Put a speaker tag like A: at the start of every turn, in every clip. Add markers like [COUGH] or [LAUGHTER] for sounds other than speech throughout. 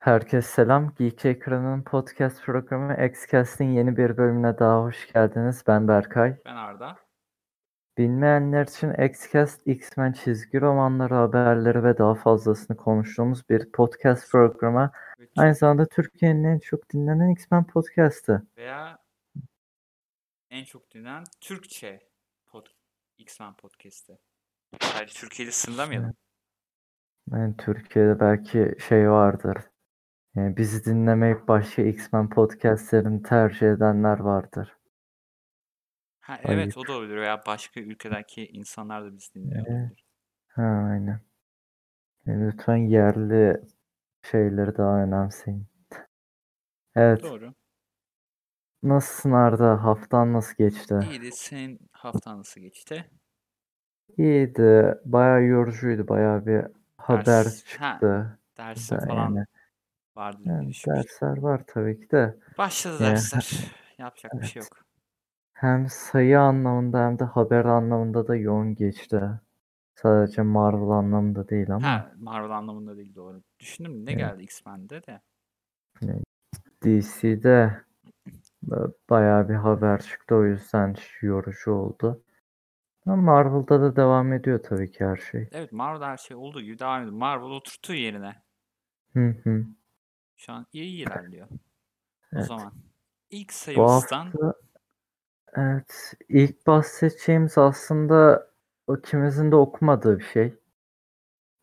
A: Herkese selam. Geek Ekran'ın podcast programı Xcast'in yeni bir bölümüne daha hoş geldiniz. Ben Berkay.
B: Ben Arda.
A: Bilmeyenler için Xcast, X-Men çizgi romanları, haberleri ve daha fazlasını konuştuğumuz bir podcast programı.
B: Evet,
A: Aynı zamanda Türkiye'nin en çok dinlenen X-Men podcastı.
B: Veya en çok dinlenen Türkçe pod, X-Men podcast'i. Sadece Türkiye'de sınırlamayalım.
A: Yani Türkiye'de belki şey vardır. Yani bizi dinlemeyip başka X-Men podcastlerini tercih edenler vardır.
B: Ha, evet o da olabilir veya başka ülkedeki insanlar da bizi dinliyor olabilir.
A: Ha, aynen. Yani lütfen yerli şeyleri daha önemseyin. Evet.
B: Doğru.
A: Nasılsın Arda? Haftan nasıl geçti?
B: İyiydi. Senin haftan nasıl geçti?
A: İyiydi. Bayağı yorucuydu. Bayağı bir haber
B: Ders- ha,
A: çıktı.
B: Dersin
A: Da-
B: falan
A: yani,
B: vardı
A: yani dersler var tabii ki de.
B: Başladı
A: Yani,
B: dersler. Yapacak bir şey
A: evet.
B: yok.
A: Hem sayı anlamında hem de haber anlamında da yoğun geçti. Sadece Marvel anlamında değil ama
B: Ha, Marvel anlamında değil doğru. Düşündüm ne
A: Evet.
B: geldi X-Men'de de.
A: DC'de ba- bayağı bir haber çıktı. O yüzden yorucu oldu. Ama Marvel'da da devam ediyor tabii ki her şey.
B: Evet Marvel her şey olduğu gibi devam ediyor. Marvel oturttuğu yerine.
A: Hı hı.
B: Şu an iyi ilerliyor. O
A: Evet.
B: zaman ilk
A: Bu
B: sayımızdan
A: hafta evet ilk bahsedeceğimiz aslında o ikimizin de okumadığı bir şey.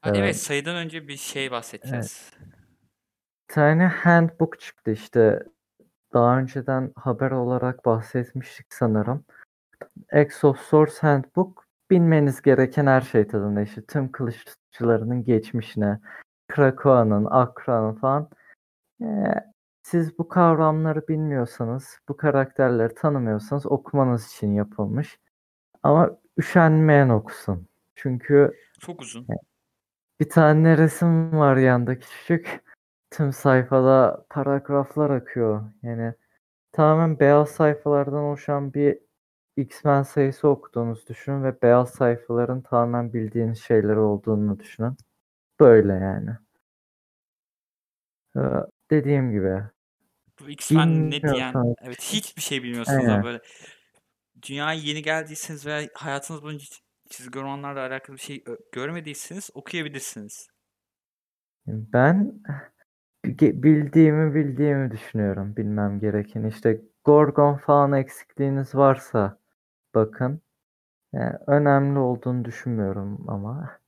B: Ha,
A: Evet.
B: evet sayıdan önce bir şey bahsedeceğiz.
A: Bir tane handbook çıktı işte. Daha önceden haber olarak bahsetmiştik sanırım. Exosource Handbook bilmeniz gereken her şey tadında işte tüm kılıççılarının geçmişine, Krakowa'nın, Akra'nın falan. Siz bu kavramları bilmiyorsanız, bu karakterleri tanımıyorsanız okumanız için yapılmış. Ama üşenmeyen okusun. Çünkü
B: Çok uzun.
A: bir tane resim var yanda küçük. Tüm sayfada paragraflar akıyor. Yani tamamen beyaz sayfalardan oluşan bir X-Men sayısı okuduğunuzu düşünün ve beyaz sayfaların tamamen bildiğiniz şeyler olduğunu düşünün. Böyle yani. Dediğim gibi.
B: Bu X-Men ne diyen,
A: Bilmiyorsanız-
B: evet hiçbir şey bilmiyorsunuz ama böyle dünyaya yeni geldiyseniz veya hayatınız boyunca çizgi romanlarla alakalı bir şey görmediyseniz okuyabilirsiniz.
A: Ben bildiğimi bildiğimi düşünüyorum. Bilmem gereken. İşte Gorgon falan eksikliğiniz varsa bakın. Yani önemli olduğunu düşünmüyorum ama.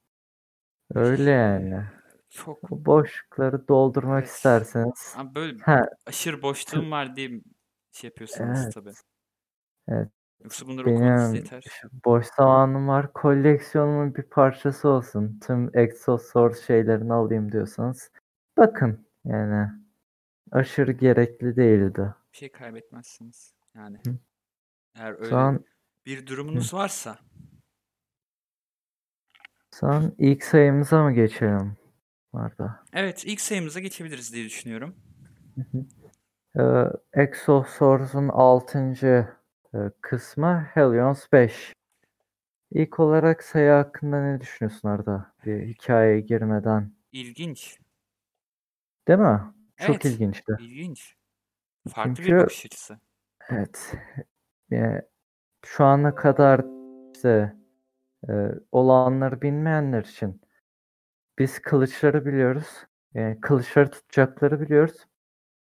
A: Öyle yani.
B: Çok
A: Bu boşlukları doldurmak
B: Evet.
A: isterseniz.
B: ama böyle
A: Ha,
B: aşırı boşluğum var diye şey yapıyorsunuz
A: Evet.
B: tabii.
A: Evet.
B: Yoksa bunları okumanız
A: benim
B: yeter.
A: boş zamanım var. Koleksiyonumun bir parçası olsun. Tüm Exosource şeylerini alayım diyorsanız. Bakın yani. Aşırı gerekli değildi.
B: Bir şey kaybetmezsiniz. Yani
A: Hı.
B: eğer öyle
A: Şu an,
B: bir durumunuz varsa
A: şu an ilk sayımıza mı geçelim? Arda.
B: evet ilk sayımıza geçebiliriz diye düşünüyorum.
A: Ee, Exosource'un 6. e, kısmı Hellions 5. İlk olarak sayı hakkında ne düşünüyorsun Arda? Bir hikayeye girmeden.
B: İlginç.
A: Değil mi? Çok
B: Evet.
A: ilginçti.
B: İlginç. Farklı bir
A: Çünkü-
B: bakış açısı.
A: Evet. Yani şu ana kadar işte e, olanları bilmeyenler için biz kılıçları biliyoruz. Yani kılıçları tutacakları biliyoruz.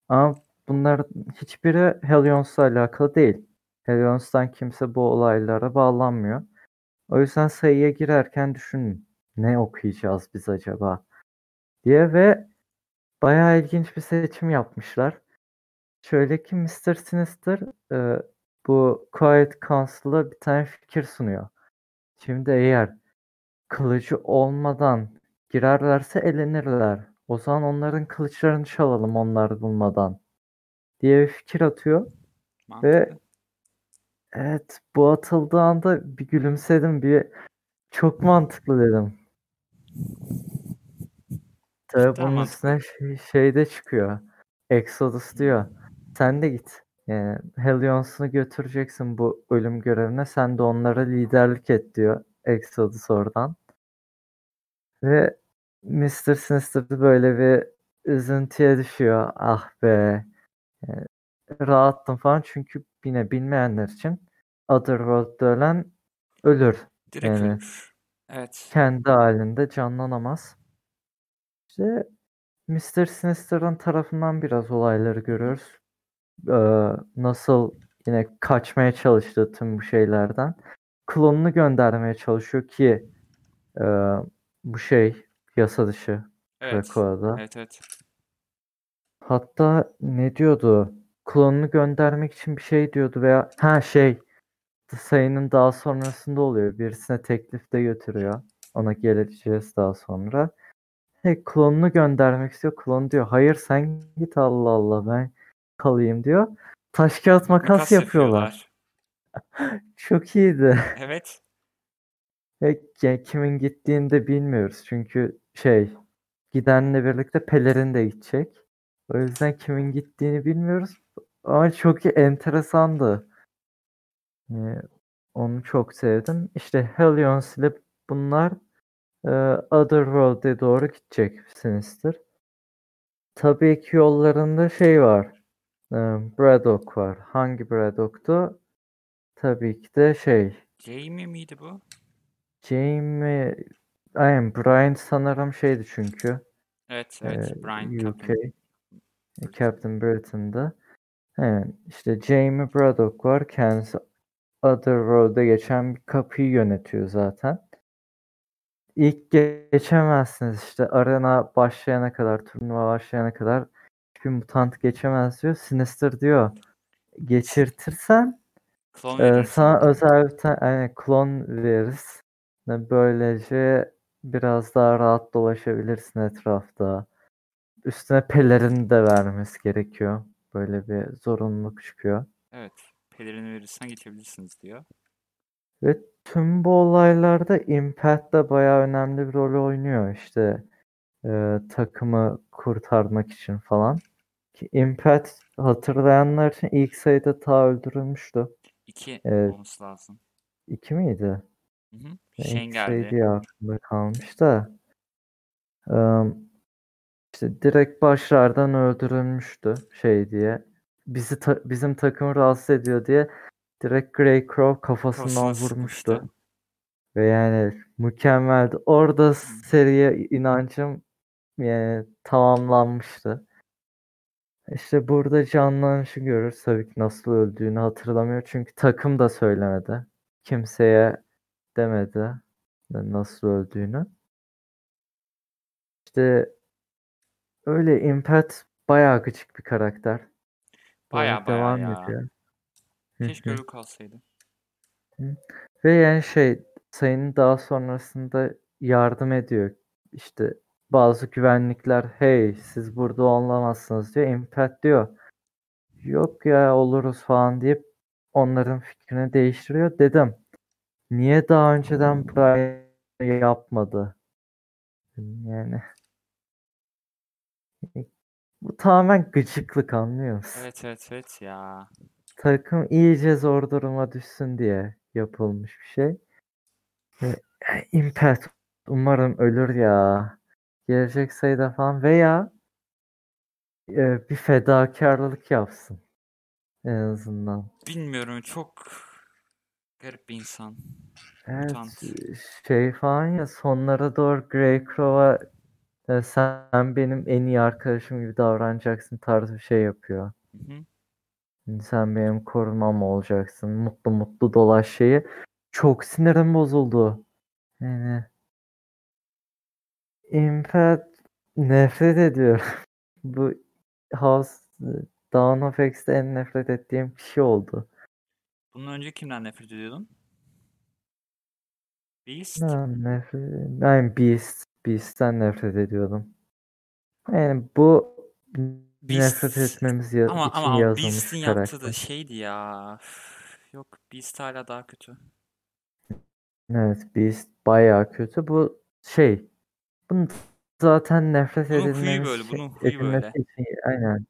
A: Ama bunların hiçbiri Helions'la alakalı değil. Helions'tan kimse bu olaylara bağlanmıyor. O yüzden sayıya girerken düşünün. Ne okuyacağız biz acaba? diye ve bayağı ilginç bir seçim yapmışlar. Şöyle ki Mr. Sinister e, bu Quiet Council'a bir tane fikir sunuyor. Şimdi eğer kılıcı olmadan girerlerse elenirler. O zaman onların kılıçlarını çalalım onlar bulmadan diye bir fikir atıyor.
B: Mantıklı.
A: Evet bu atıldığı anda bir gülümsedim. Bir çok mantıklı dedim. Tabii bunun
B: mantıklı.
A: üstüne şey, şey de çıkıyor. Exodus diyor. Sen de git. Yani Helions'unu götüreceksin bu ölüm görevine. Sen de onlara liderlik et diyor Exodus oradan. Ve Mr. Sinister böyle bir üzüntüye düşüyor. Ah be. E, rahattım falan çünkü yine bilmeyenler için Otherworld'da ölen ölür.
B: Direkt
A: Yani
B: ölür. Evet.
A: kendi halinde canlanamaz. İşte Mr. Sinister'ın tarafından biraz olayları görüyoruz. Ee, nasıl yine kaçmaya çalıştığı tüm bu şeylerden. Klonunu göndermeye çalışıyor ki e, bu şey yasa dışı
B: Evet.
A: Krakova'da.
B: Evet evet.
A: Hatta ne diyordu? Klonunu göndermek için bir şey diyordu veya ha şey sayının daha sonrasında oluyor. Birisine teklif de götürüyor. Ona geleceğiz daha sonra. Hey, klonunu göndermek istiyor. Klon diyor hayır sen git Allah Allah ben kalayım diyor. Taş kağıt makas,
B: Makas
A: yapıyorlar. [LAUGHS] Çok iyiydi.
B: Evet.
A: Ve ya kimin gittiğini de bilmiyoruz. Çünkü şey gidenle birlikte Pelerin de gidecek. O yüzden kimin gittiğini bilmiyoruz. Ama çok enteresandı. Ee, onu çok sevdim. İşte Helions ile bunlar e, Otherworld'e doğru gidecek Sinister. Tabii ki yollarında şey var. E, Braddock var. Hangi Braddock'tu? Tabii ki de şey.
B: Jamie miydi bu?
A: Jamie Aynen Brian sanırım şeydi çünkü.
B: Evet evet.
A: e,
B: Brian
A: UK.
B: Captain.
A: Captain Britain'da. Evet, işte Jamie Braddock var. Kendisi Otherworld'e geçen bir kapıyı yönetiyor zaten. İlk geçemezsiniz işte arena başlayana kadar, turnuva başlayana kadar hiçbir mutant geçemez diyor. Sinister diyor geçirtirsen
B: Klon
A: e, sana özel bir tane yani klon veririz. Ve Böylece biraz daha rahat dolaşabilirsin etrafta. Üstüne pelerini de vermesi gerekiyor. Böyle bir zorunluluk çıkıyor.
B: Evet. Pelerini verirsen geçebilirsiniz diyor.
A: Ve tüm bu olaylarda Impact de bayağı önemli bir rol oynuyor işte e, takımı kurtarmak için falan. Ki Impact hatırlayanlar için ilk sayıda ta öldürülmüştü.
B: İki
A: Evet.
B: olması lazım.
A: İki miydi?
B: Hı hı. Geldi.
A: diye aklımda kalmış da. İşte direkt başlardan öldürülmüştü şey diye. Bizi ta- bizim takımı rahatsız ediyor diye direkt Grey Crow kafasından
B: Kafasına
A: vurmuştu.
B: sıkmıştı.
A: Ve yani mükemmeldi. Orada seriye inancım yani tamamlanmıştı. İşte burada canlanışı görürüz. Tabii ki nasıl öldüğünü hatırlamıyor. Çünkü takım da söylemedi. Kimseye demedi nasıl öldüğünü. İşte öyle Impact bayağı gıcık bir karakter. Böyle
B: Baya baya
A: devam
B: ya.
A: ediyor.
B: Keşke ölü kalsaydı.
A: Ve yani şey sayının daha sonrasında yardım ediyor. İşte bazı güvenlikler hey siz burada olamazsınız diyor. Impact diyor yok ya oluruz falan deyip onların fikrini değiştiriyor. Dedim niye daha önceden Brian yapmadı? Yani bu tamamen gıcıklık anlıyor musun?
B: Evet evet evet ya.
A: Takım iyice zor duruma düşsün diye yapılmış bir şey. Ve Impact umarım ölür ya. Gelecek sayıda falan veya e, bir fedakarlık yapsın en azından.
B: Bilmiyorum çok garip bir insan.
A: Evet
B: Mutant.
A: şey falan ya sonlara doğru Greycrow'a e, sen benim en iyi arkadaşım gibi davranacaksın tarzı bir şey yapıyor.
B: Hı hı.
A: Sen benim korumam olacaksın. Mutlu mutlu dolaş şeyi. Çok sinirim bozuldu. Yani Impact nefret ediyorum. [LAUGHS] Bu House Dawn of X'te en nefret ettiğim kişi oldu.
B: Bundan önce kimden nefret ediyordun? Beast.
A: Ben nefret ben Beast. Beast'ten nefret ediyordum. Yani bu nefret
B: Beast.
A: etmemiz ya-
B: Ama
A: için
B: ama
A: yazılmış
B: Beast'in
A: bir
B: yaptığı da
A: karakter.
B: şeydi ya. Yok Beast hala daha kötü.
A: Evet Beast bayağı kötü. Bu şey bunun zaten nefret
B: Bunun
A: edilmemiz
B: böyle,
A: için,
B: bunun
A: edilmesi
B: böyle.
A: için aynen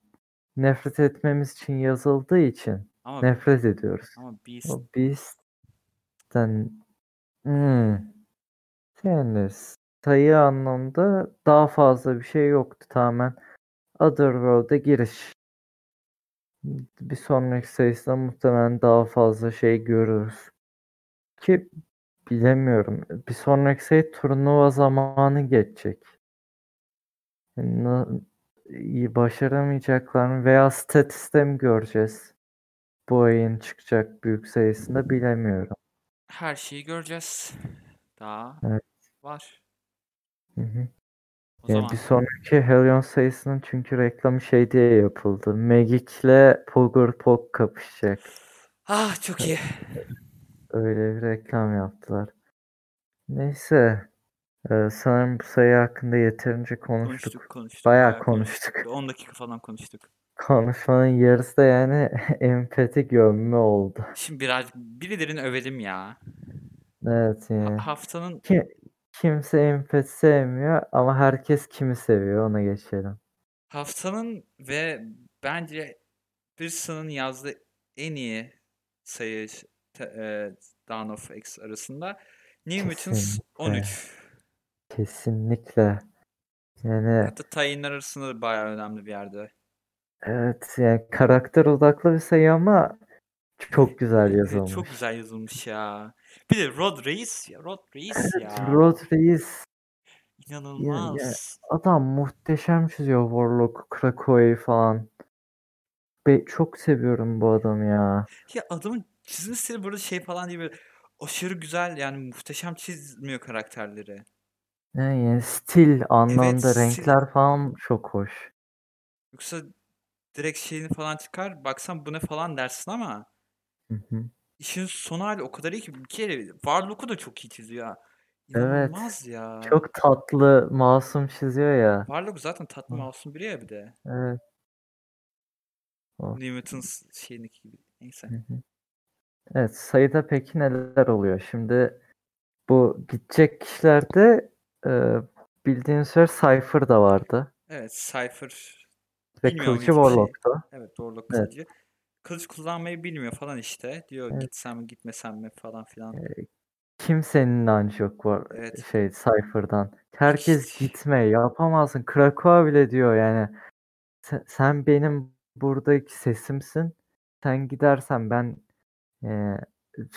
A: nefret etmemiz için yazıldığı için
B: Ama
A: nefret ediyoruz.
B: ama Beast
A: O Beast'ten hmm, yani sayı anlamda daha fazla bir şey yoktu tamamen Otherworld'e giriş. Bir sonraki sayısında muhtemelen daha fazla şey görürüz. Ki bilemiyorum. Bir sonraki sayı turnuva zamanı geçecek. İyi başaramayacaklar mı veya statiste mi göreceğiz? Bu ayın çıkacak büyük sayısında bilemiyorum.
B: Her şeyi göreceğiz. Daha
A: Evet.
B: var.
A: Hı hı.
B: O
A: Yani
B: zaman
A: bir sonraki Helion sayısının çünkü reklamı şey diye yapıldı. Magic'le Pogger Pog kapışacak.
B: ah çok iyi. [LAUGHS]
A: Öyle bir reklam yaptılar. Neyse. e, sanırım bu sayı hakkında yeterince konuştuk.
B: Konuştuk konuştuk.
A: Bayağı konuştuk.
B: 10 dakika falan konuştuk.
A: Konuşmanın yarısı da yani [LAUGHS] empati gömme oldu.
B: Şimdi birazcık birilerini övelim ya.
A: Evet
B: Ha-
A: yani.
B: haftanın
A: Ki, kimse empati sevmiyor ama herkes kimi seviyor ona geçelim.
B: haftanın ve bence Pearson'ın yazdığı en iyi sayı te- e, Dawn of X arasında New Mutants
A: Kesinlikle.
B: 13.
A: Kesinlikle. Yani
B: Hatta tayinler arasında da bayağı önemli bir yerde.
A: Evet yani karakter odaklı bir sayı ama çok güzel
B: Evet,
A: yazılmış.
B: çok güzel yazılmış ya. Bir de Rod Reis ya. Rod Reis ya.
A: Rod Reis
B: İnanılmaz.
A: adam muhteşem çiziyor Warlock, Krakow'u falan. Be çok seviyorum bu adamı ya.
B: Ya adamın çizim stili burada şey falan değil böyle aşırı güzel yani muhteşem çizmiyor karakterleri.
A: Yani, yani stil anlamda
B: stil.
A: renkler falan çok hoş.
B: Yoksa direkt şeyini falan çıkar baksan bu ne falan dersin ama
A: Hı hı.
B: işin son hali o kadar iyi ki bir kere Warlock'u da çok iyi çiziyor ha.
A: Evet.
B: Ya.
A: Çok tatlı, masum çiziyor ya.
B: Warlock zaten tatlı masum biri ya bir de.
A: Evet. Oh.
B: New Mutants şeyindeki gibi. Neyse.
A: Hı hı. Evet, sayıda peki neler oluyor? Şimdi bu gidecek kişilerde e, bildiğin üzere Cypher da vardı.
B: Evet Cypher
A: Ve Kılıcı
B: şey.
A: Warlock'tu.
B: Evet Warlock
A: Evet.
B: kılıcı. Kılıç kullanmayı bilmiyor falan işte. Diyor
A: Evet.
B: gitsem mi gitmesem mi falan filan.
A: Kimsenin inancı yok var
B: Evet.
A: şey Cypher'dan. Herkes
B: Hiç-
A: gitme yapamazsın. Krakow bile diyor yani. Sen, sen benim buradaki sesimsin. Sen gidersen ben e,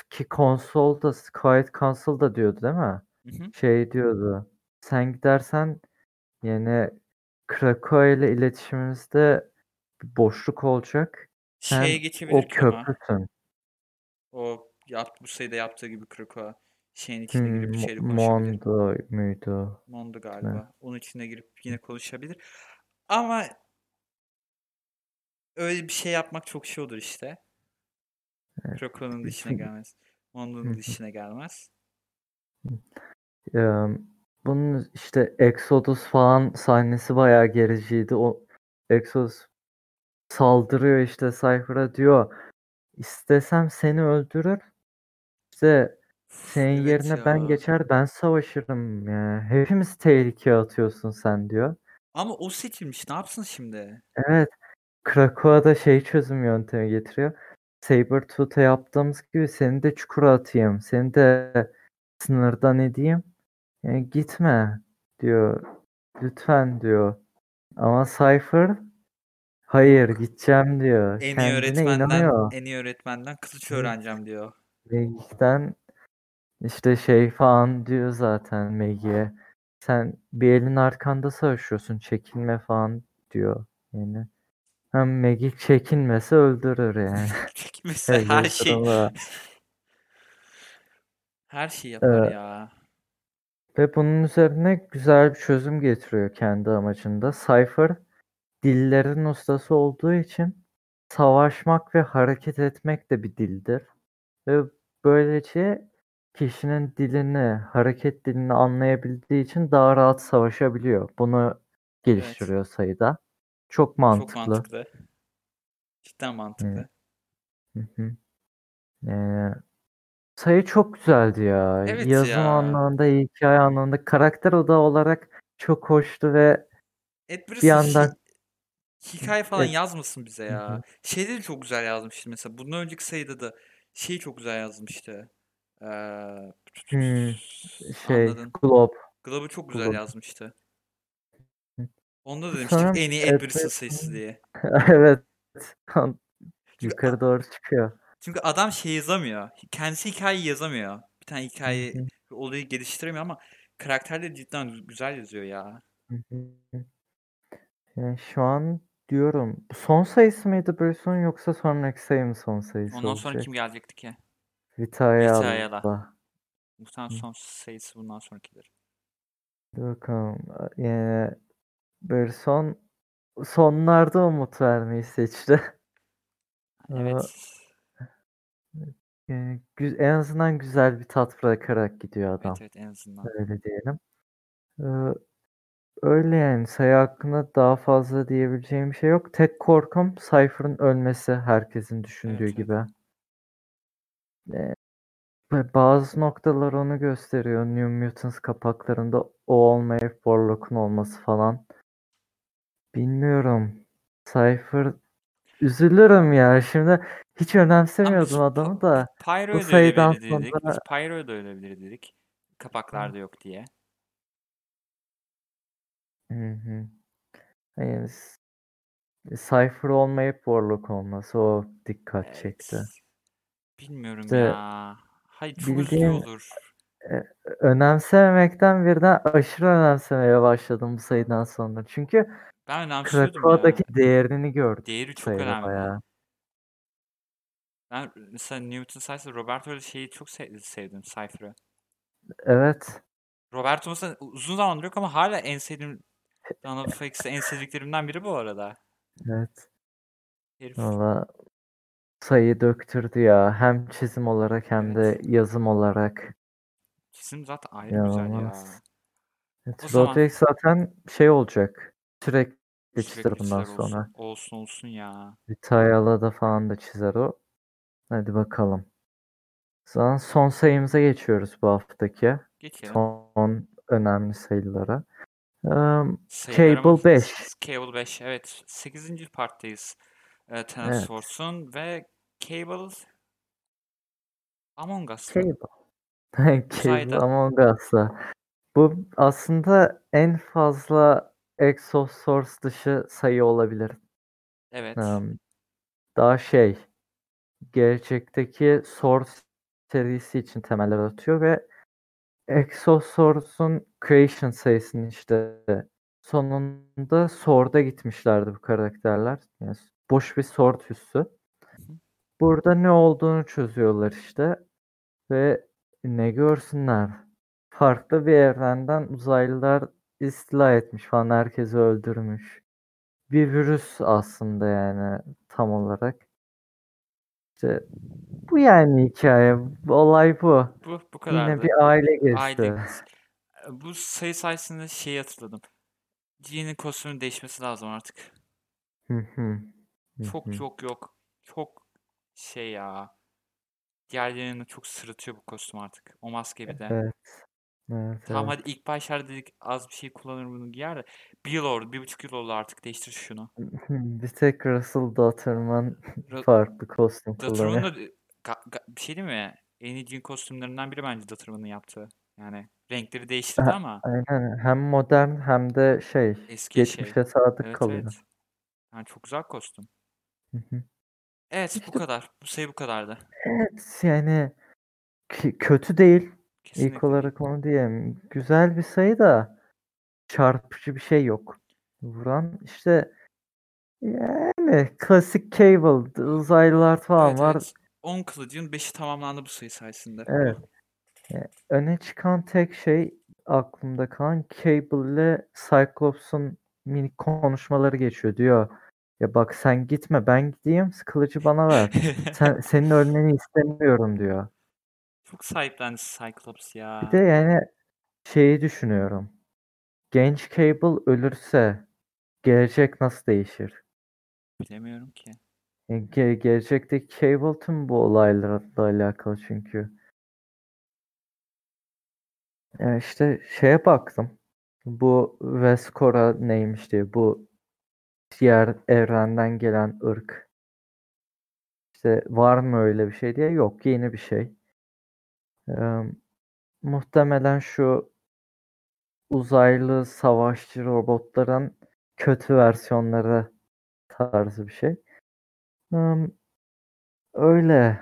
A: ki konsolda Quiet Console'da diyordu değil mi?
B: Hı hı.
A: Şey diyordu. Sen gidersen yani Krakow ile iletişimimizde bir boşluk olacak. Sen
B: Şeye
A: o
B: ama.
A: köprüsün.
B: O yaptı, bu sayıda yaptığı gibi Krakoa. Şeyin içine girip bir
A: Hmm,
B: şeyle konuşabilir.
A: Mondo muydu?
B: Mondo galiba. Onun içine girip yine konuşabilir. Ama öyle bir şey yapmak çok şey olur işte.
A: Evet,
B: işine
A: bütün-
B: gelmez. Mondo'nun işine gelmez.
A: Eee, bunun işte Exodus falan sahnesi bayağı gericiydi. O Exodus saldırıyor işte Cypher'a diyor istesem seni öldürür işte senin
B: evet
A: yerine ben
B: ya.
A: geçer ben savaşırım ya. Hepimiz tehlikeye atıyorsun sen diyor.
B: Ama o seçilmiş. Ne yapsın şimdi?
A: Evet Krakow'a şey çözüm yöntemi getiriyor. Sabertooth'a yaptığımız gibi seni de çukura atayım. Seni de sınırdan edeyim. Yani gitme diyor. Lütfen diyor. Ama Cypher hayır gideceğim diyor.
B: En iyi
A: Kendine
B: öğretmenden,
A: inanıyor.
B: en iyi öğretmenden kılıç
A: Evet.
B: öğreneceğim diyor.
A: Magic'ten işte şey falan diyor zaten Maggie'ye. Sen bir elin arkanda savaşıyorsun çekinme falan diyor. Yani hem Maggie çekinmese öldürür yani. [LAUGHS]
B: Çekmese
A: Öyle
B: her şey [LAUGHS] her şey yapar
A: Ee,
B: ya.
A: Ve bunun üzerine güzel bir çözüm getiriyor kendi amacında. Cypher dillerin ustası olduğu için savaşmak ve hareket etmek de bir dildir. Ve böylece kişinin dilini, hareket dilini anlayabildiği için daha rahat savaşabiliyor. Bunu geliştiriyor sayıda. Çok
B: Çok
A: mantıklı.
B: mantıklı. Cidden mantıklı.
A: Hı hı. Ee, sayı çok güzeldi ya.
B: Evet
A: Yazım
B: ya.
A: anlamında, hikaye anlamında, karakter odağı olarak çok hoştu ve
B: Ed
A: bir
B: Brisson
A: yandan
B: hi- hikaye falan
A: Evet.
B: yazmasın bize
A: Hı
B: ya.
A: hı.
B: Şeyde de çok güzel yazmıştı mesela. Bundan önceki sayıda da şeyi çok güzel yazmıştı. Ee,
A: Hmm, şey
B: anladın.
A: Glob.
B: Globe'u çok güzel
A: Glob.
B: yazmıştı. Onda da demiştik
A: Sanırım
B: en iyi
A: Ed
B: Ed Brisson
A: Brisson-
B: sayısı diye. [LAUGHS]
A: evet. Yukarı doğru çıkıyor.
B: Çünkü adam şey yazamıyor. Kendisi hikayeyi yazamıyor. Bir tane hikaye olayı geliştiremiyor ama karakterleri cidden güzel yazıyor ya.
A: Yani şu an diyorum. Son sayısı mıydı Brisson yoksa sonraki sayı mı son sayısı
B: Ondan sonra
A: olacak?
B: kim gelecekti ki?
A: Vitalya'da.
B: Vitalya'da. Muhtemelen son sayısı bundan sonrakidir.
A: Bakalım. Yani Brisson sonlarda umut vermeyi seçti.
B: Evet. [LAUGHS]
A: Gü- en azından güzel bir tat bırakarak gidiyor adam.
B: Evet en azından.
A: Öyle diyelim. Ee, öyle yani sayı hakkında daha fazla diyebileceğim bir şey yok. Tek korkum Cypher'ın ölmesi herkesin düşündüğü
B: Evet, evet.
A: gibi. Ee, ve bazı noktalar onu gösteriyor. New Mutants kapaklarında o olmayıp Warlock'un olması falan. Bilmiyorum. Cypher üzülürüm ya. Şimdi hiç
B: Ama
A: önemsemiyordum
B: Pa-
A: adamı da.
B: Pyro'ya
A: Bu
B: da
A: sayıdan
B: ölebilir dedik.
A: sonra
B: Biz Pyro'ya da ölebilir dedik. Kapaklarda yok diye.
A: Hı hı. Yani Cypher olmayıp Warlock olması o dikkat çekti.
B: Evet. Bilmiyorum
A: İşte
B: ya. Hayır çok
A: bildiğin
B: olur.
A: e, önemsememekten birden aşırı önemsemeye başladım bu sayıdan sonra. Çünkü
B: Ben önemsiyordum ya.
A: Krakow'daki değerini gördüm
B: Değeri çok önemli.
A: bayağı.
B: Ben mesela Newton sayesinde Roberto'da şeyi çok sev- sevdim Cypher'ı.
A: Evet.
B: Roberto mesela uzun zamandır yok ama hala en sevdiğim Dawn of X'te en sevdiklerimden biri bu arada.
A: Evet.
B: Herif
A: Valla sayı döktürdü ya. Hem çizim olarak hem de
B: evet.
A: yazım olarak.
B: Çizim zaten ayrı güzel ya.
A: Evet,
B: O zaman
A: zaten şey olacak. Sürekli çizer
B: sürekli
A: bundan
B: çizer olsun.
A: sonra.
B: Olsun olsun ya.
A: Vitayala'da falan da çizer o. Hadi bakalım. Zaman son sayımıza geçiyoruz bu haftaki.
B: Geçelim.
A: Son önemli sayılara. Um, Cable 5.
B: Cable 5 evet. 8. parttayız. Ee, Tenant
A: Evet.
B: Swords'un ve Cable Among Us'ta.
A: Cable. [LAUGHS] Cable
B: Uzayda.
A: Among Us'ta. Bu aslında en fazla Exosource dışı sayı olabilir.
B: Evet.
A: Um, daha şey gerçekteki Source serisi için temeller atıyor ve Exosource'un creation sayısını işte sonunda Sword'a gitmişlerdi bu karakterler. Yani boş bir Sword üssü. Burada ne olduğunu çözüyorlar işte ve ne görsünler. Farklı bir evrenden uzaylılar istila etmiş falan herkesi öldürmüş. Bir virüs aslında yani tam olarak. İşte bu yani hikaye. Olay bu.
B: Bu bu
A: Yine
B: kadardı.
A: bir aile
B: Aile
A: gezisi.
B: bu sayı sayesinde şeyi hatırladım. Jean'in kostümünün değişmesi lazım artık. Çok çok yok. Çok şey ya. Diğerlerini çok sırıtıyor bu kostüm artık. O maske bir de.
A: Evet. Evet,
B: Tamam
A: evet.
B: hadi ilk başlarda dedik az bir şey kullanır bunu giyer de. Bir yıl oldu. Bir buçuk yıl oldu artık değiştir şunu. [LAUGHS]
A: Bir tek Russell Dutterman [LAUGHS]
B: Ra-
A: farklı kostüm
B: Dutterman'ın
A: kullanıyor.
B: da ga- ga- bir şey değil mi? En Jean kostümlerinden biri bence Dutterman'ın yaptığı. Yani renkleri değiştirdi
A: Ha,
B: ama
A: Aynen hem modern hem de şey
B: eski şey.
A: geçmişe sadık
B: Evet
A: kalıyor.
B: evet. Yani çok güzel kostüm.
A: Hı hı.
B: Evet bu
A: İşte
B: kadar. Bu sayı bu kadardı.
A: evet yani kötü değil. İlk
B: Kesinlikle değil.
A: olarak onu diyeyim. Güzel bir sayı da çarpıcı bir şey yok. Vuran işte yani klasik Cable uzaylılar falan
B: Evet
A: var.
B: evet. 10 kılıcın 5'i tamamlandı bu sayı sayesinde.
A: Evet. Yani öne çıkan tek şey aklımda kalan Cable ile Cyclops'un minik konuşmaları geçiyor. Diyor ya bak sen gitme ben gideyim kılıcı bana ver. [LAUGHS] Sen, senin ölmeni istemiyorum diyor.
B: Çok sahiplendi Cyclops
A: Bir
B: ya.
A: de yani şeyi düşünüyorum. Genç Cable ölürse gelecek nasıl değişir?
B: Bilemiyorum ki.
A: Yani ge- gelecekteki Cable tüm bu olaylarla alakalı çünkü. Ya işte şeye baktım. Bu Vescora neymiş diye. Bu diğer evrenden gelen ırk. İşte var mı öyle bir şey diye. Yok yeni bir şey. Ee, muhtemelen şu uzaylı savaşçı robotların kötü versiyonları tarzı bir şey. Hmm, öyle.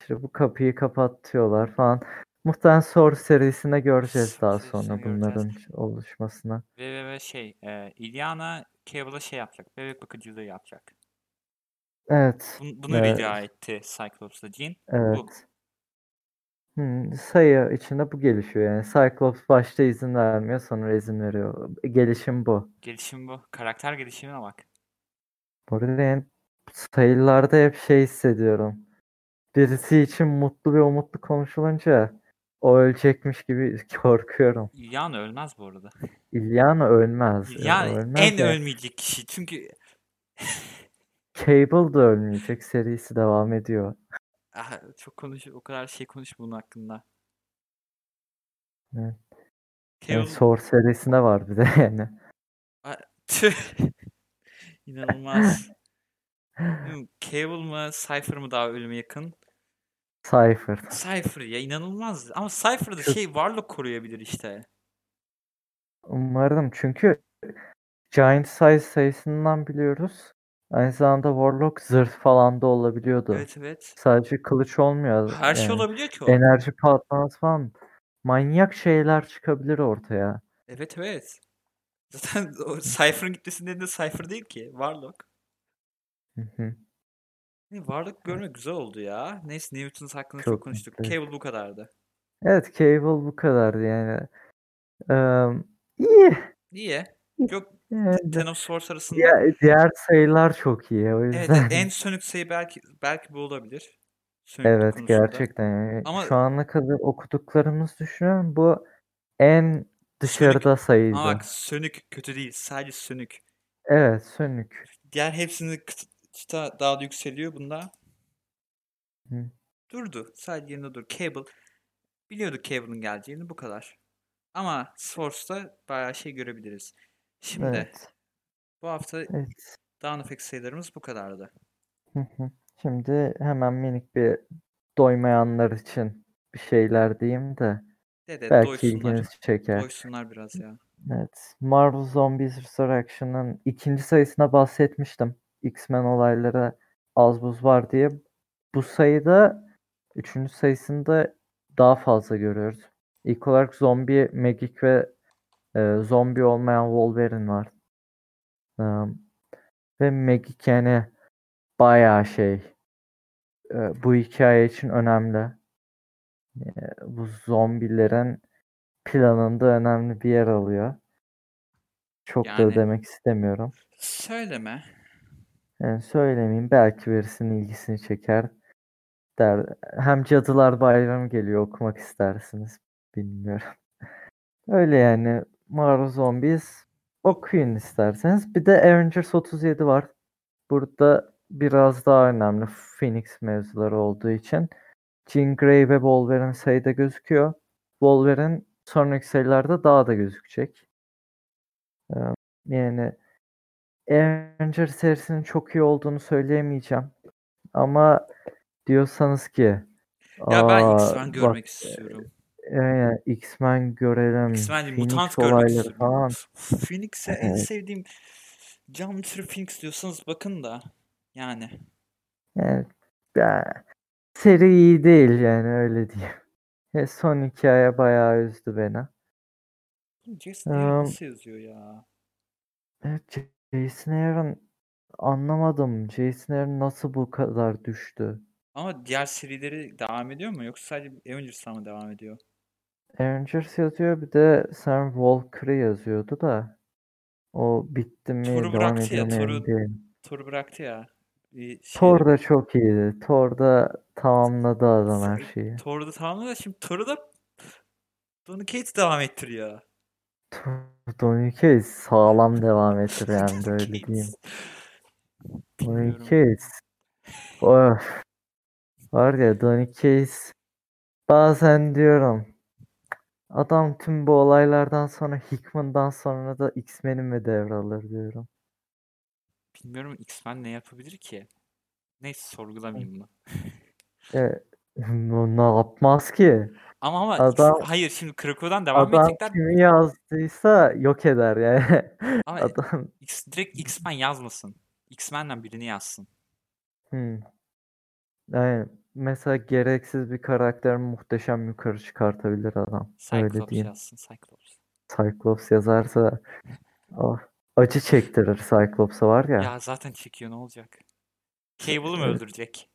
A: İşte bu kapıyı kapatıyorlar falan. Muhtemelen Source serisinde göreceğiz
B: Source
A: daha sonra
B: göreceğiz.
A: bunların oluşmasını.
B: Ve, ve, ve şey e, Ilyana Cable'a şey yapacak. Bebek bakıcılığı yapacak.
A: Evet.
B: Bunu, bunu
A: Evet.
B: rica etti Cyclops'la Jean. Bu.
A: Hmm, sayı içinde bu gelişiyor yani. Cyclops başta izin vermiyor sonra izin veriyor. Gelişim bu.
B: Gelişim bu. Karakter gelişimine bak.
A: Bu arada yani sayılarda hep şey hissediyorum. Birisi için mutlu ve umutlu konuşulunca o ölecekmiş gibi [LAUGHS] korkuyorum.
B: Ilyana ölmez bu arada.
A: Ilyana ölmez. ya,
B: Yani
A: ölmez
B: en
A: de
B: ölmeyecek kişi. Çünkü
A: Cable da ölmeyecek. Serisi devam ediyor.
B: Ah, çok konuş o kadar şey konuş bunun hakkında.
A: Evet. Yani Source serisinde var bir de [LAUGHS] yani.
B: Tüh. [LAUGHS] İnanılmaz. Cable mı Cypher mı daha ölüme yakın?
A: Cypher.
B: Cypher ya inanılmaz. Ama Cypher'da
A: Çok-
B: şey Warlock koruyabilir işte.
A: Umarım çünkü Giant Size sayısından biliyoruz. Aynı zamanda Warlock zırh falan da olabiliyordu.
B: Evet evet.
A: Sadece kılıç olmuyor.
B: Her şey
A: yani.
B: olabiliyor ki o.
A: Enerji patlaması falan. Manyak şeyler çıkabilir ortaya.
B: Evet evet. [LAUGHS] Zaten o Cypher'ın gitmesinin de Cypher değil ki. Warlock.
A: Hı hı.
B: Ne, Warlock görmek güzel oldu ya. Neyse New Mutants hakkında çok,
A: Çok
B: konuştuk.
A: mutluyum.
B: Cable bu kadardı.
A: Evet Cable bu kadardı yani. Eee iyi.
B: İyi. Çok Of Swords arasında
A: diğer, diğer sayılar çok iyi. O
B: evet,
A: yüzden.
B: evet, en sönük sayı belki belki bu olabilir. Sönüklük
A: Evet
B: konusunda.
A: gerçekten. Yani
B: Ama-
A: Şu ana kadar okuduklarımız düşünüyorum. Bu en dışarıda sayıydı.
B: Ama bak sönük kötü değil. Sadece sönük.
A: Evet sönük.
B: Diğer hepsini kıt- çıta daha da yükseliyor bunda.
A: Hı.
B: Durdu. Sadece yerinde dur. Cable. Biliyorduk Cable'ın geleceğini bu kadar. Ama Swords'ta bayağı şey görebiliriz. Şimdi
A: Evet.
B: bu hafta
A: Evet.
B: Dawn of X sayılarımız bu kadardı.
A: Hı hı. Şimdi hemen minik bir doymayanlar için bir şeyler diyeyim de
B: Dede
A: belki
B: doysunlar.
A: ilginizi çeker.
B: Doysunlar biraz ya.
A: Evet. Marvel Zombies Resurrection'ın ikinci sayısına bahsetmiştim. X-Men olayları az buz var diye. Bu sayıda üçüncü sayısında daha fazla görüyoruz. İlk olarak zombi Magik ve e, zombi olmayan Wolverine var. E, ve Magik yani bayağı şey e, bu hikaye için önemli. E, bu zombilerin planında önemli bir yer alıyor. Çok da
B: Yani-
A: demek istemiyorum.
B: Söyleme.
A: Yani söylemeyeyim belki birisinin ilgisini çeker. Der. Hem Cadılar Bayramı geliyor okumak istersiniz. Bilmiyorum. [LAUGHS] Öyle yani. Marvel Zombies okuyun isterseniz. Bir de Avengers 37 var. Burada biraz daha önemli Phoenix mevzuları olduğu için. Jean Grey ve Wolverine sayıda gözüküyor. Wolverine sonraki sayılarda daha da gözükecek. Ee, Yani Avengers serisinin çok iyi olduğunu söyleyemeyeceğim. Ama diyorsanız ki
B: Ya ben
A: "Aa,
B: X-Men
A: bak,
B: görmek istiyorum.
A: Yani X-Men görelim.
B: X-Men değil,
A: Phoenix
B: mutant görmek
A: olayları
B: istiyorum.
A: falan.
B: Phoenix'e en
A: Evet.
B: sevdiğim canlı türü Phoenix diyorsanız bakın da. Yani.
A: Yani, ya, seri iyi değil yani öyle diyeyim. E, son hikaye bayağı üzdü beni.
B: Jason Aaron
A: Eee,
B: nasıl yazıyor ya?
A: Evet, Jason Aaron anlamadım. Jason Aaron nasıl bu kadar düştü?
B: Ama diğer serileri devam ediyor mu? Yoksa sadece Avengers'tan mı devam ediyor?
A: Avengers yazıyor bir de Sam Walker'ı yazıyordu da o bitti mi
B: Thor'u
A: devam
B: bıraktı ya, Thor'u-. Thor'u bıraktı ya. Bir şey,
A: Thor da çok iyiydi. Thor da tamamladı adam her
B: Thor-
A: şeyi.
B: Thor'u da tamamladı da şimdi Thor'u da Donny Cates devam ettiriyor.
A: Thor- Donny Cates sağlam [LAUGHS] devam ettir yani de
B: Donny
A: öyle
B: Cates.
A: diyeyim. Donny. Cates. Of. Var ya Donny Cates bazen diyorum adam tüm bu olaylardan sonra Hickman'dan sonra da X-Men'i mi devralır diyorum.
B: Bilmiyorum X-Men ne yapabilir ki? Neyse sorgulamayayım bunu.
A: Evet, O ne yapmaz ki?
B: Ama ama
A: Adam
B: hayır şimdi Krakow'dan devam
A: adam
B: edecekler.
A: kimi yazdıysa yok eder yani. [LAUGHS]
B: Ama
A: Adam
B: X, direkt X-Men yazmasın. X-Men'den birini yazsın.
A: Hmm. Yani mesela gereksiz bir karakter muhteşem yukarı çıkartabilir adam. Öyle
B: Cyclops
A: diyeyim.
B: yazsın. Cyclops.
A: Cyclops yazarsa oh, [LAUGHS] acı çektirir Cyclops'a var ya.
B: Ya zaten çekiyor ne olacak? Cable'ı mı öldürecek?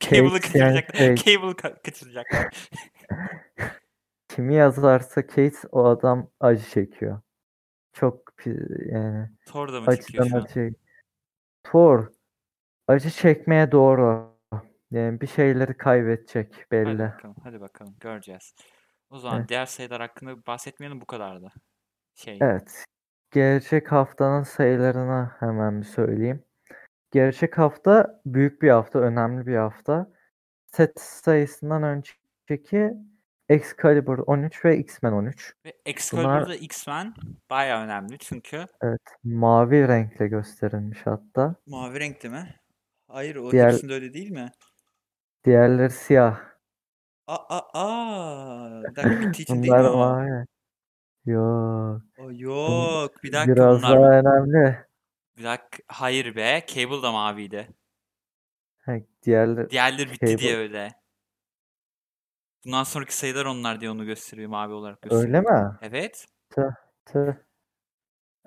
B: Cable'ı kaçıracak. Cable'ı ka- kaçıracaklar. [LAUGHS]
A: kimi yazarsa Kate o adam acı çekiyor. Çok yani
B: Thor da mı çekiyor şu an?
A: acı. Thor acı çekmeye doğru. Yani bir şeyleri kaybedecek
B: Hadi
A: belli.
B: bakalım. Hadi bakalım. Göreceğiz. O zaman
A: Evet.
B: diğer sayılar hakkında bahsetmeyelim bu kadardı. Şey.
A: Evet. Gelecek haftanın sayılarını hemen bir söyleyeyim. Gelecek hafta büyük bir hafta, önemli bir hafta. Set sayısından önceki Excalibur 13 ve X-Men 13.
B: Ve
A: Bunlar
B: Excalibur'da X-Men baya önemli çünkü
A: evet mavi renkle gösterilmiş hatta.
B: mavi renkli mi? Hayır o
A: Diğer
B: hepsinde öyle değil mi?
A: Diğerleri siyah.
B: Aa, aa. Bir dakika Bittiği [LAUGHS] için değil
A: Bunlar
B: mi o?
A: mavi. Yok.
B: O yok. Bir dakika
A: biraz
B: bunlar.
A: daha önemli.
B: Bir dakika. Hayır be. Cable da maviydi.
A: Ha, diğerleri
B: Diğerleri bitti diye
A: Cable.
B: öyle. Bundan sonraki sayılar onlar diye onu gösteriyor. Mavi olarak
A: Öyle
B: gösteriyor.
A: mi?
B: Evet.
A: Tüh.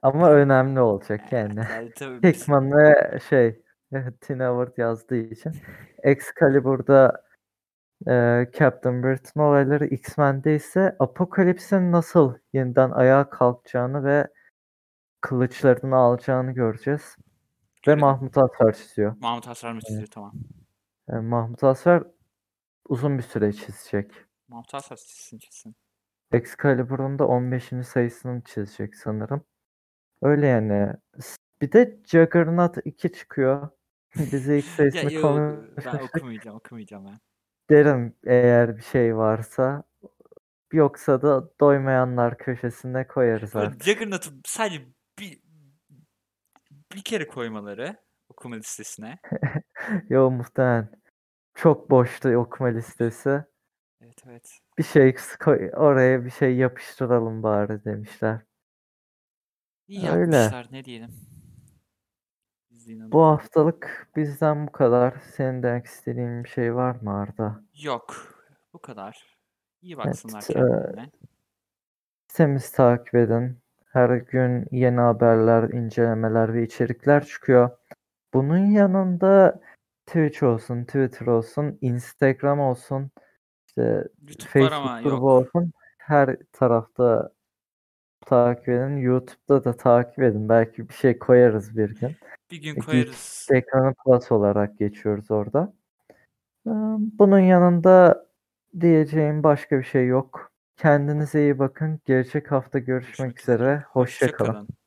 A: Ama önemli olacak yani. [LAUGHS]
B: yani tabii [LAUGHS] biz
A: Hickman ve şey [LAUGHS] Tina Howard yazdığı için. Excalibur'da e, Captain Britain olayları X-Men'de ise Apocalypse'in nasıl yeniden ayağa kalkacağını ve kılıçlarını alacağını göreceğiz. Ve
B: görelim.
A: Mahmut Asfer çiziyor.
B: Mahmut mı
A: Evet.
B: çiziyor? Tamam.
A: E, Mahmut Asfer uzun bir süre çizecek.
B: Mahmut Asrar çizsin çizsin.
A: Excalibur'un da 15. sayısını çizecek sanırım. Öyle yani. Bir de Juggernaut 2 çıkıyor. [LAUGHS] Bize ilk
B: Ya
A: sayısını
B: yok ben okumayacağım okumayacağım ben.
A: Derim eğer bir şey varsa. Yoksa da doymayanlar köşesine koyarız artık.
B: Juggernaut'u sadece bir, bir kere koymaları okuma listesine. [LAUGHS]
A: Yo muhtemelen. Çok boştu okuma listesi.
B: Evet evet.
A: Bir şey oraya bir şey yapıştıralım bari demişler.
B: İyi
A: Öyle.
B: yapmışlar ne diyelim. Bizliğin
A: Bu haftalık bizden bu kadar. Senin demek istediğin bir şey var mı Arda?
B: Yok. Bu kadar. İyi
A: Evet,
B: baksınlar
A: e,
B: kendilerine.
A: sitemizi takip edin. Her gün yeni haberler, incelemeler ve içerikler çıkıyor. Bunun yanında Twitch olsun, Twitter olsun, Instagram olsun, işte
B: YouTube
A: Facebook grubu olsun. Her tarafta takip edin. YouTube'da da takip edin. Belki bir şey koyarız bir gün.
B: Bir gün
A: Geek
B: koyarız.
A: Ekranı Plus olarak geçiyoruz orada. Ee, Bunun yanında diyeceğim başka bir şey yok. Kendinize iyi bakın. Gelecek hafta görüşmek
B: Görüşmek üzere.
A: üzere. Hoşça
B: kalın.